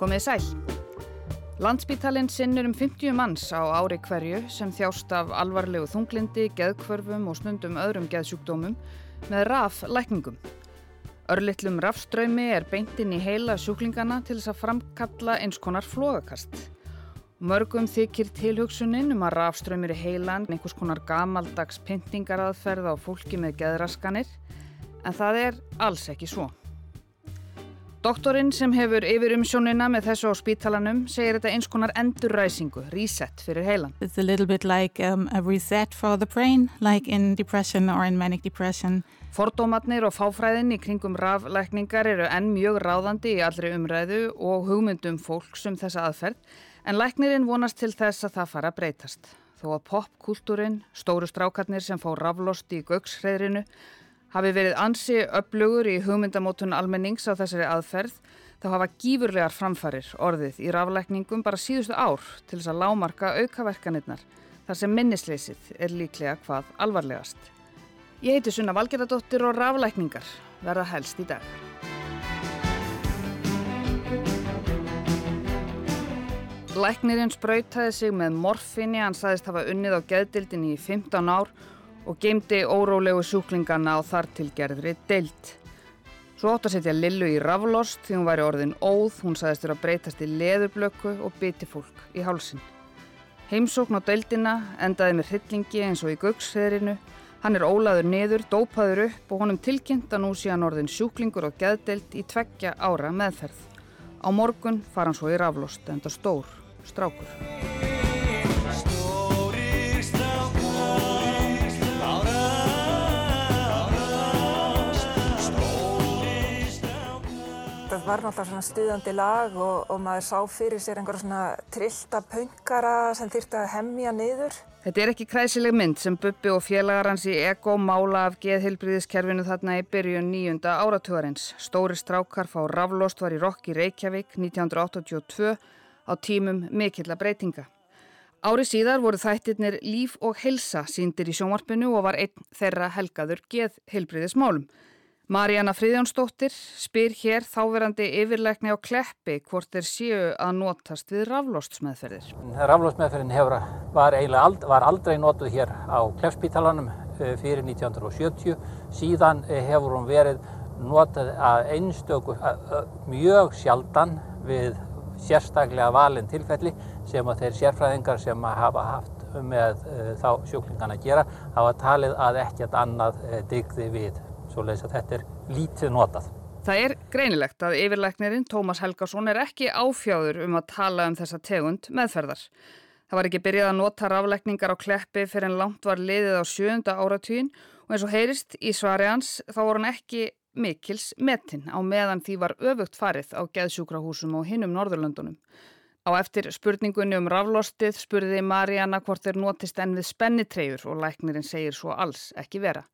Komið sæl. Landspítalinn sinnur um 50 manns á ári hverju sem þjást af alvarlegu þunglindi, geðkvörfum og snundum öðrum geðsjúkdómum með raf lækningum. Örlittlum rafströymi er beintinn í heila sjúklingana til þess að framkalla eins konar flógakast. Mörgum þykir tilhugsunin um að rafströymir í heilan einhvers konar gamaldags pyntingaraðferð á fólki með geðraskanir en það er alls ekki svo. Doktorinn sem hefur yfir umsjónina með þessu á spítalanum segir þetta eins konar endurræsingu, reset fyrir heilan. It's a little bit like um, a reset for the brain, like in depression or in manic depression. Fordómatnir og fáfræðin í kringum raflækningar eru enn mjög ráðandi í allri umræðu og hugmyndum fólks um þessa aðferð, en læknirinn vonast til þess að það fara að breytast. Þó að popkultúrin, stóru strákarnir sem fá raflost í gögshreðrinu, hafi verið ansi upplugur í hugmyndamótun almennings á þessari aðferð þá hafa gífurlegar framfarir orðið í raflækningum bara síðustu ár til þess að lámarka aukaverkanirnar þar sem minnisleysið er líklega hvað alvarlegast. Ég heiti Sunna Valgeradóttir og raflækningar verða helst í dag. Læknirinn sprautaði sig með morfinni, hann saðist hafa unnið á geðdildinni í 15 ár og geymdi órólegu sjúklingana á þartilgerðri deilt. Svo átt að setja Lillu í raflost því hún væri orðin óð, hún sagðist þurfa að breytast í leðurblöku og byti fólk í hálsin. Heimsókn á deildina endaði með hryllingi eins og í göggsheðrinu. Hann er ólaður niður, dópaður upp og honum tilkynnt að nú sé hann orðin sjúklingur og geðdeild í tveggja ára meðferð. Á morgun fara hann svo í raflost, enda stór, strákur. Var náttúrulega svona stuðandi lag og, og maður sá fyrir sér einhverja svona trillta pöngara sem þýrti að hemmja niður. Þetta er ekki kræsileg mynd sem Bubbi og félagar hans í Ego mála af geðhilbriðiskerfinu þarna í byrjun nýjunda áratugarins. Stóri strákar fá raflost var í Rokk í Reykjavík 1982 á tímum mikill að breytinga. Ári síðar voru þættirnir Líf og Helsa síndir í sjónvarpinu og var einn þeirra helgaður geðhilbriðismálum. Marjana Fríðjónsdóttir spyr hér þáverandi yfirleikni á Kleppi hvort þeir séu að notast við raflóstsmeðferðir. Raflóstsmeðferðin var, ald, var aldrei notuð hér á Kleppspítalanum eh, fyrir 1970. Síðan eh, hefur hún verið notað að einstöku mjög sjaldan við sérstaklega valin tilfelli sem að þeir sérfræðingar sem hafa haft með uh, þá sjúklingan að gera hafa talið að ekkert annað digði við svo leiðis að þetta er lítið notað. Það er greinilegt að yfirleiknirinn Tómas Helgason er ekki áfjáður um að tala um þessa tegund meðferðar. Það var ekki byrjað að nota rafleikningar á kleppi fyrir en langt var liðið á sjönda áratvín og eins og heyrist í svari hans þá voru hann ekki mikils metin á meðan því var öfugt farið á geðsjúkrahúsum og hinnum Norðurlöndunum. Á eftir spurningunni um raflostið spurði Mariana hvort þeir notist enn við spennitreyjur og læknirinn segir svo alls ekki vera.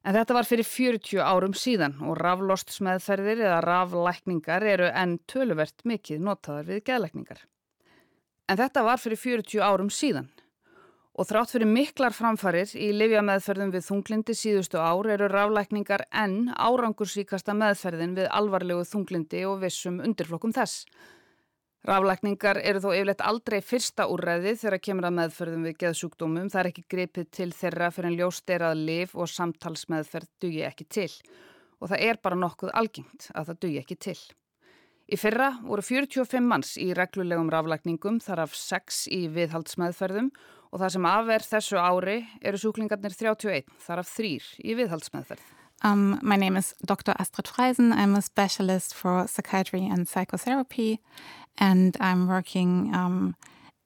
En þetta var fyrir 40 árum síðan og raflostsmeðferðir eða raflækningar eru enn töluvert mikið notaðar við geðlækningar. En þetta var fyrir 40 árum síðan og þrátt fyrir miklar framfarir í livjameðferðum við þunglindi síðustu ár eru raflækningar enn árangursíkasta meðferðin við alvarlegu þunglindi og vissum undirflokkum þess. Raflækningar eru þó yfirleitt aldrei fyrsta úrræði þegar kemur að meðferðum við geðsjúkdómum. Það er ekki gripið til þeirra fyrir en ljósterað liv og samtalsmeðferð dugi ekki til. Og það er bara nokkuð algengt að það dugi ekki til. Í fyrra voru 45 manns í reglulegum raflækningum, þar af 6 í viðhaldsmeðferðum og það sem afverð þessu ári eru sjúklingarnir 31, þar af 3 í viðhaldsmeðferð. Um, my name is Dr. Astrid Freisen. I'm a specialist for psychiatry and psychotherapy. and I'm working um,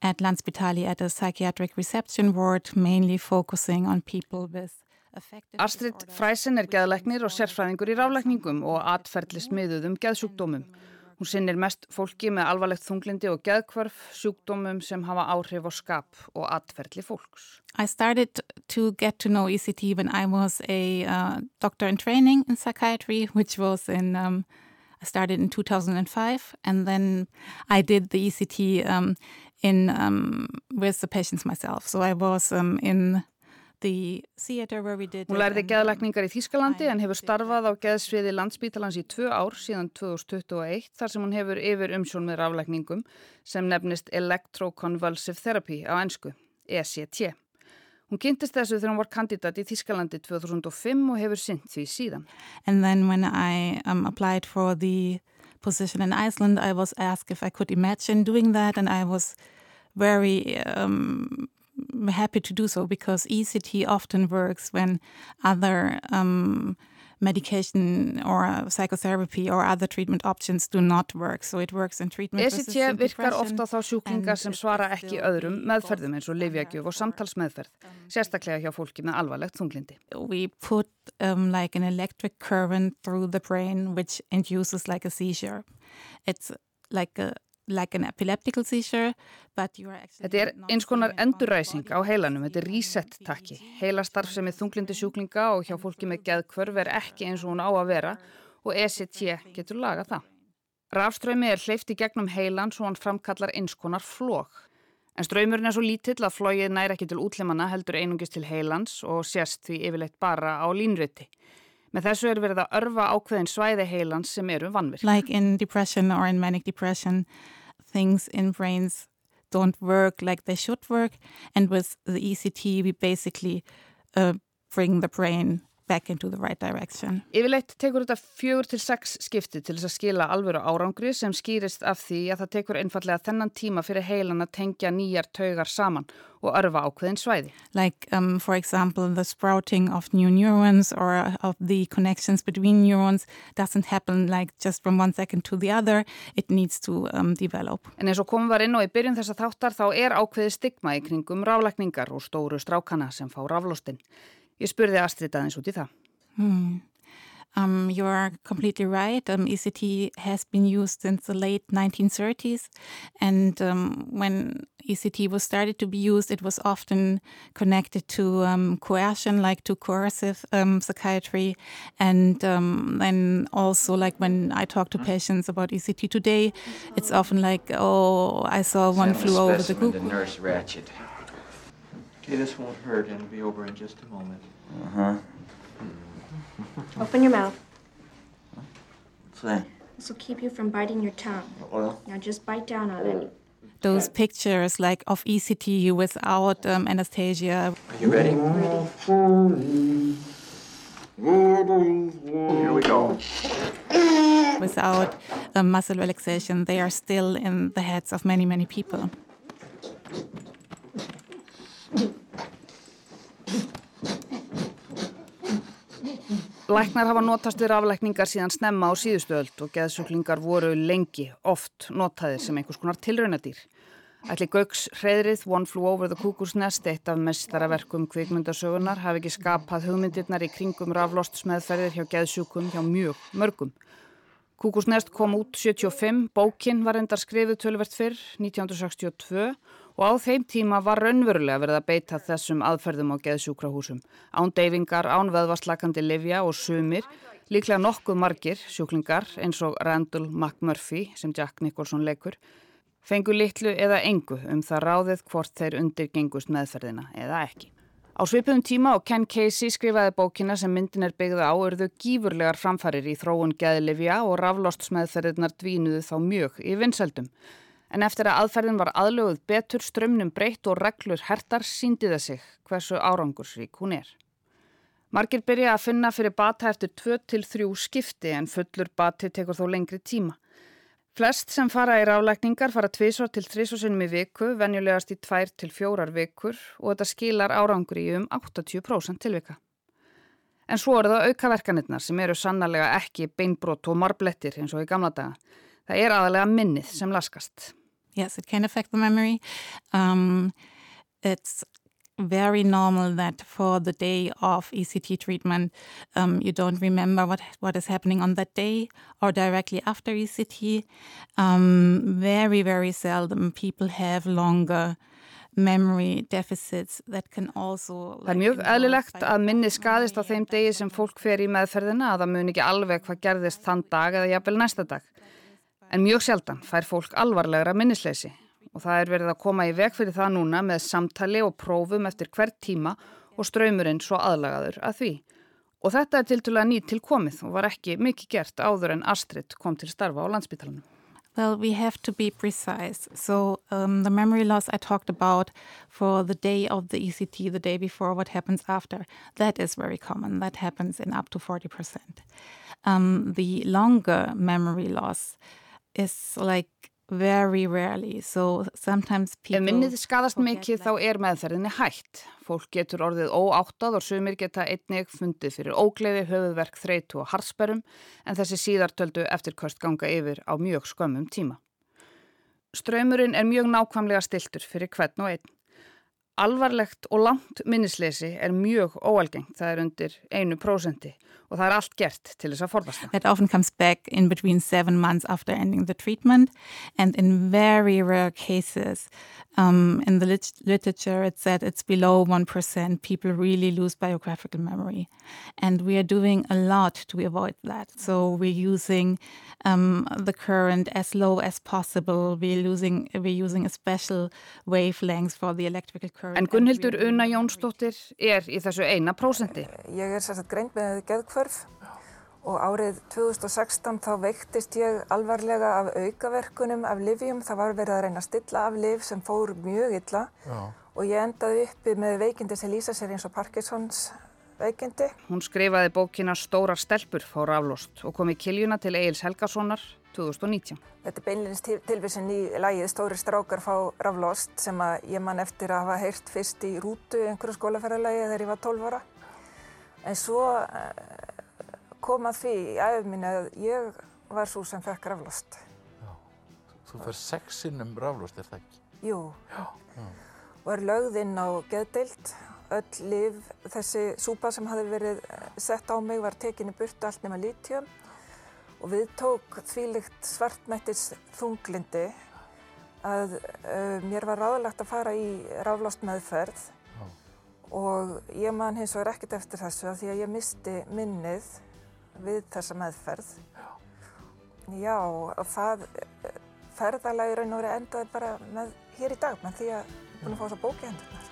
at Landspitali at a psychiatric reception ward, mainly focusing on people with Astrid Fræsen er geðleiknir og sérfræðingur í ráleikningum og atferðlist miðuðum geðsjúkdómum. Hún sinnir mest fólki með alvarlegt þunglindi og geðkvarf, sjúkdómum sem hafa áhrif á skap og atferðli fólks. I started to get to know ECT when I was a uh, doctor in training in psychiatry, which was in um, I started in 2005, and then I did the ECT um, in um, with the patients myself. So I was um, in Hún lærði geðlækningar í Þískalandi en hefur starfað á geðsviði landsbítalans í tvö ár síðan 2021 þar sem hún hefur yfir umsjón með raflækningum sem nefnist Electroconvulsive Therapy á ennsku, ECT. Hún kynntist þessu þegar hún var kandidat í Þískalandi 2005 og hefur synt því síðan. And then when I um, applied for the position in Iceland I was asked if I could imagine doing that and I was very um, happy to do so because ECT often works when other um, medication or psychotherapy or other treatment options do not work. So it works in treatment ECT virkar ofta þá sjúklingar sem svara ekki öðrum meðferðum eins og livjagjöf og samtalsmeðferð, sérstaklega hjá fólki með alvarlegt þunglindi. We put um, like an electric current through the brain which induces like a seizure. It's like a Like seizure, þetta er eins konar enduræsing á heilanum, þetta er reset-takki. Heilastarf sem er þunglindi sjúklinga og hjá fólki með geðkvörf er ekki eins og hún á að vera og ECT getur lagað það. Rafströymi er hleyft í gegnum heilan svo hann framkallar eins konar flók. En ströymurinn er svo lítill að flóið næri ekki til útlimana heldur einungist til heilans og sést því yfirleitt bara á línröyti. Með þessu er verið að örfa ákveðin svæði heilans sem eru vannvirk. Like in depression or in manic depression, things in brains don't work like they should work and with the ECT we basically uh, bring the brain back into the right direction. Yfirleitt tekur þetta fjögur til sex skipti til þess að skila alvöru árangri sem skýrist af því að það tekur einfallega þennan tíma fyrir heilan að tengja nýjar taugar saman og örfa ákveðin svæði. Like um, for example the sprouting of new neurons or of the connections between neurons doesn't happen like just from one second to the other, it needs to um, develop. En eins og komum var inn og í byrjun þess að þáttar þá er ákveði stigma í kringum rálækningar og stóru strákana sem fá raflóstinn. Ég spurði Astrid aðeins út í það. Hmm. Um, you are completely right. Um, ECT has been used since the late 1930s. And um, when ECT was started to be used, it was often connected to um, coercion, like to coercive um, psychiatry. And um, then also, like when I talk to patients about ECT today, it's often like, oh, I saw one flew over the cuckoo. Nurse Ratchet. Okay, this won't hurt and it'll be over in just a moment. Uh-huh. Open your mouth. What's that? This will keep you from biting your tongue. Well, Now just bite down on it. Those pictures like of ECT without um, anesthesia. are you ready? Here we go. Without um, muscle relaxation, they are still in the heads of many, many people. Læknar hafa notast við raflækningar síðan snemma á síðustööld og geðsuglingar voru lengi, oft notaðir sem einhvers konar tilraunadýr. Ætli Gauks hreðrið One Flew Over the Cuckoo's Nest, eitt af mestaraverkum kvikmyndasögunar, hafi ekki skapað hugmyndirnar í kringum raflostsmeðferðir hjá geðsjúkum hjá mjög mörgum. Cuckoo's Nest kom út 75, bókin var endar skrifið tölvert fyrr 1962 og á þeim tíma var raunverulega verið að beita þessum aðferðum á geðsjúkrahúsum. Án deyfingar, án veðvarslakandi livja og sumir, líklega nokkuð margir sjúklingar eins og Randall McMurphy sem Jack Nicholson leikur, fengu litlu eða engu um það ráðið hvort þeir undirgengust meðferðina eða ekki. Á svipuðum tíma og Ken Casey skrifaði bókina sem myndin er byggða á örðu gífurlegar framfarir í þróun geðlifja og raflostsmeðferðirnar dvínuðu þá mjög í vinsaldum. En eftir að aðferðin var aðlöguð betur, strömmnum breytt og reglur hertar síndi það sig hversu árangursrík hún er. Margir byrja að finna fyrir bata eftir 2-3 skipti en fullur bati tekur þó lengri tíma. Flest sem fara í ráleikningar fara tvísvar til þrísvarsinnum í viku, venjulegast í 2-4 vikur og þetta skilar árangur í um 80% tilvika. En svo eru það aukaverkanirnar sem eru sannlega ekki beinbrot og marblettir eins og í gamla daga. Það er aðalega minnið sem laskast. Yes, it can affect the memory. Um, it's very normal that for the day of ECT treatment, um, you don't remember what what is happening on that day or directly after ECT. Um, very, very seldom people have longer memory deficits that can also... Það er mjög eðlilegt að minni skadist á þeim degi sem fólk fer í meðferðina að það mun ekki alveg hvað gerðist þann dag eða jafnvel næsta dag. En mjög sjaldan fær fólk alvarlegra minnisleysi og það er verið að koma í veg fyrir það núna með samtali og prófum eftir hvert tíma og ströymurinn svo aðlagaður að því. Og þetta er tiltúlega nýtt til komið og var ekki mikið gert áður en Astrid kom til starfa á landsbytalanum. Well, we have to be precise. So, um, the memory loss I talked about for the day of the ECT, the day before, what happens after, that is very common. That happens in up to 40%. Um, the longer memory loss is like very rarely. So sometimes people... Ef minnið skadast mikið þá er meðferðinni hægt. Fólk getur orðið óáttað og sumir geta einnig fundið fyrir ógleði, höfuðverk, þreytu og harsperum en þessi síðartöldu eftirkvöst ganga yfir á mjög skömmum tíma. Ströymurinn er mjög nákvæmlega stiltur fyrir hvern og einn. Alvarlegt og langt minnisleysi er mjög óalgengt, það er undir einu prósendi og það er allt gert til þess að forðast það. That often comes back in between seven months after ending the treatment and in very rare cases um, in the lit literature it said it's below 1% people really lose biographical memory and we are doing a lot to avoid that. So we're using um, the current as low as possible. We're, losing, we're using a special wavelength for the electrical current. En Gunnhildur Una Jónsdóttir er í þessu eina prósendi. Ég er sérstaklega greint með geðkvörf og árið 2016 þá veiktist ég alvarlega af aukaverkunum af livjum. Það var verið að reyna að stilla af liv sem fór mjög illa Já. og ég endaði uppi með veikindi sem lýsa sér eins og Parkinsons veikindi. Hún skrifaði bókina Stóra stelpur fór aflost og kom í kiljuna til Egil's Helgasonar 2019. Þetta er beinleins tilvísin í lægið Stóri strákar fá raflost sem að ég man eftir að hafa heyrt fyrst í rútu í einhverju skólaferðarlægi þegar ég var 12 ára. En svo kom að því í æfum mín að ég var svo sem fekk raflost. Já. Þú fær sexinum raflost, er það ekki? Jú. Já. Já. Og er lögð inn á geðdeilt. Öll liv, þessi súpa sem hafi verið sett á mig var tekinni burtu allt nema lítjum og við tók þvílikt svartmættis þunglindi að uh, mér var ráðlegt að fara í raflost meðferð og ég man hins vegar ekkert eftir þessu að því að ég misti minnið við þessa meðferð. Já, og það ferðalagi raun og verið endaði bara með hér í dag með því að búin að fá þessa bóki hendurnar.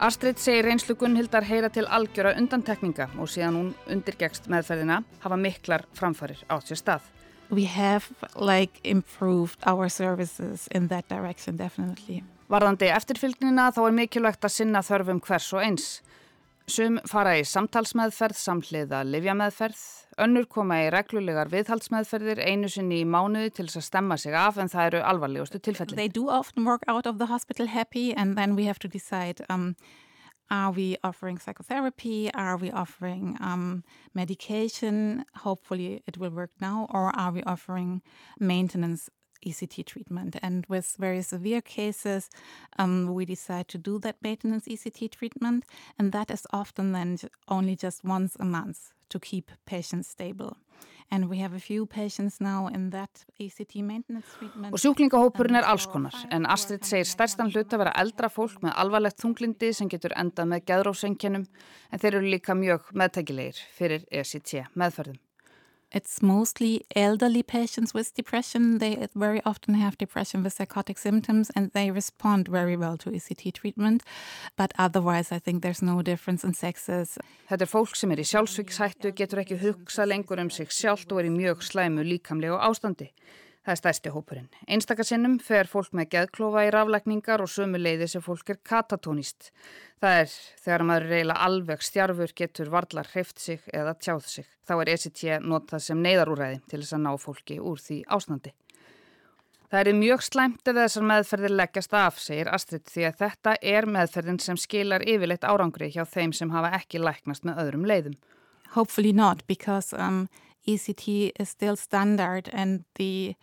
Astrid segir reynslu Gunnhildar heyra til algjöra undantekninga og síðan hún undirgekst meðferðina hafa miklar framfarir átt sér stað. We have like improved our services in that direction definitely. Varðandi eftirfylgnina þá er mikilvægt að sinna þörfum hvers og eins. Sum fara í samtalsmeðferð, samhliða livjameðferð, önnur koma í reglulegar viðhaldsmeðferðir einu sinni í mánuði til þess að stemma sig af en það eru alvarlegustu tilfelli. They do often work out of the hospital happy and then we have to decide um, Are we offering psychotherapy? Are we offering um, medication? Hopefully, it will work now. Or are we offering maintenance ECT treatment? And with very severe cases, um, we decide to do that maintenance ECT treatment. And that is often then only just once a month to keep patients stable. Og sjúklingahópurinn er alls konar en Astrid segir stærstan hlut að vera eldra fólk með alvarlegt þunglindi sem getur endað með geðrófsengjunum en þeir eru líka mjög meðtækilegir fyrir ECT meðferðum. It's mostly elderly patients with depression. They very often have depression with psychotic symptoms and they respond very well to ECT treatment. But otherwise, I think there's no difference in sexes. Þetta er fólk sem er í sjálfsvíkshættu, getur ekki hugsa lengur um sig sjálft og er í mjög slæmu líkamlegu ástandi. Það er stæsti hópurinn. Einstakasinnum fer fólk með geðklofa í raflækningar og sömu leiði sem fólk er katatónist. Það er þegar maður reyla alveg stjarfur getur varlar hreift sig eða tjáð sig. Þá er ECT notað sem neyðarúræði til þess að ná fólki úr því ástandi. Það er mjög slæmt ef þessar meðferðir leggjast af, segir Astrid, því að þetta er meðferðin sem skilar yfirleitt árangri hjá þeim sem hafa ekki læknast með öðrum leiðum. Hopefully not, because um, ECT is still standard and the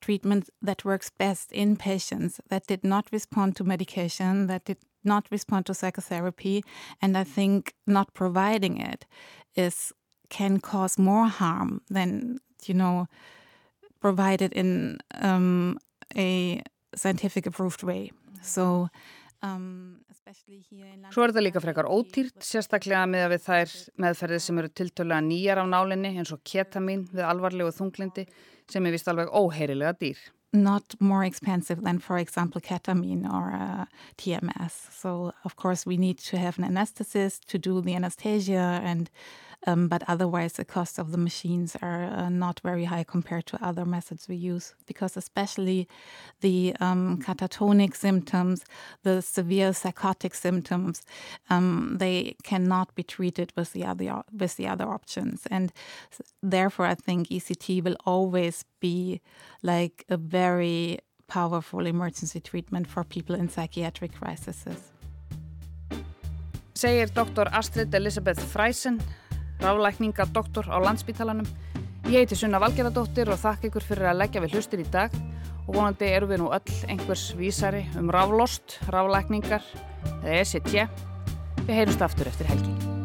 treatment that works best in patients that did not respond to medication, that did not respond to psychotherapy, and I think not providing it is can cause more harm than you know provided in um, a scientific approved way. So Um, Svo er það líka frekar ótýrt, sérstaklega með að við þær meðferðið sem eru tiltölulega nýjar á nálinni eins og ketamin við alvarlegu þunglindi sem er vist alveg óheirilega dýr. Not more expensive than, for example, ketamine or uh, TMS. So, of course, we need to have an anesthetist to do the anesthesia and Um, but otherwise, the cost of the machines are uh, not very high compared to other methods we use because, especially the um, catatonic symptoms, the severe psychotic symptoms, um, they cannot be treated with the other with the other options, and therefore, I think ECT will always be like a very powerful emergency treatment for people in psychiatric crises. Segir Dr. Astrid Elisabeth Freisen ráðlækninga doktor á landsbítalanum. Ég heiti Sunna Valgeradóttir og þakk ykkur fyrir að leggja við hlustir í dag og vonandi eru við nú öll einhvers vísari um ráðlost, ráðlækningar eða ECT. Við heyrumst aftur eftir helgi.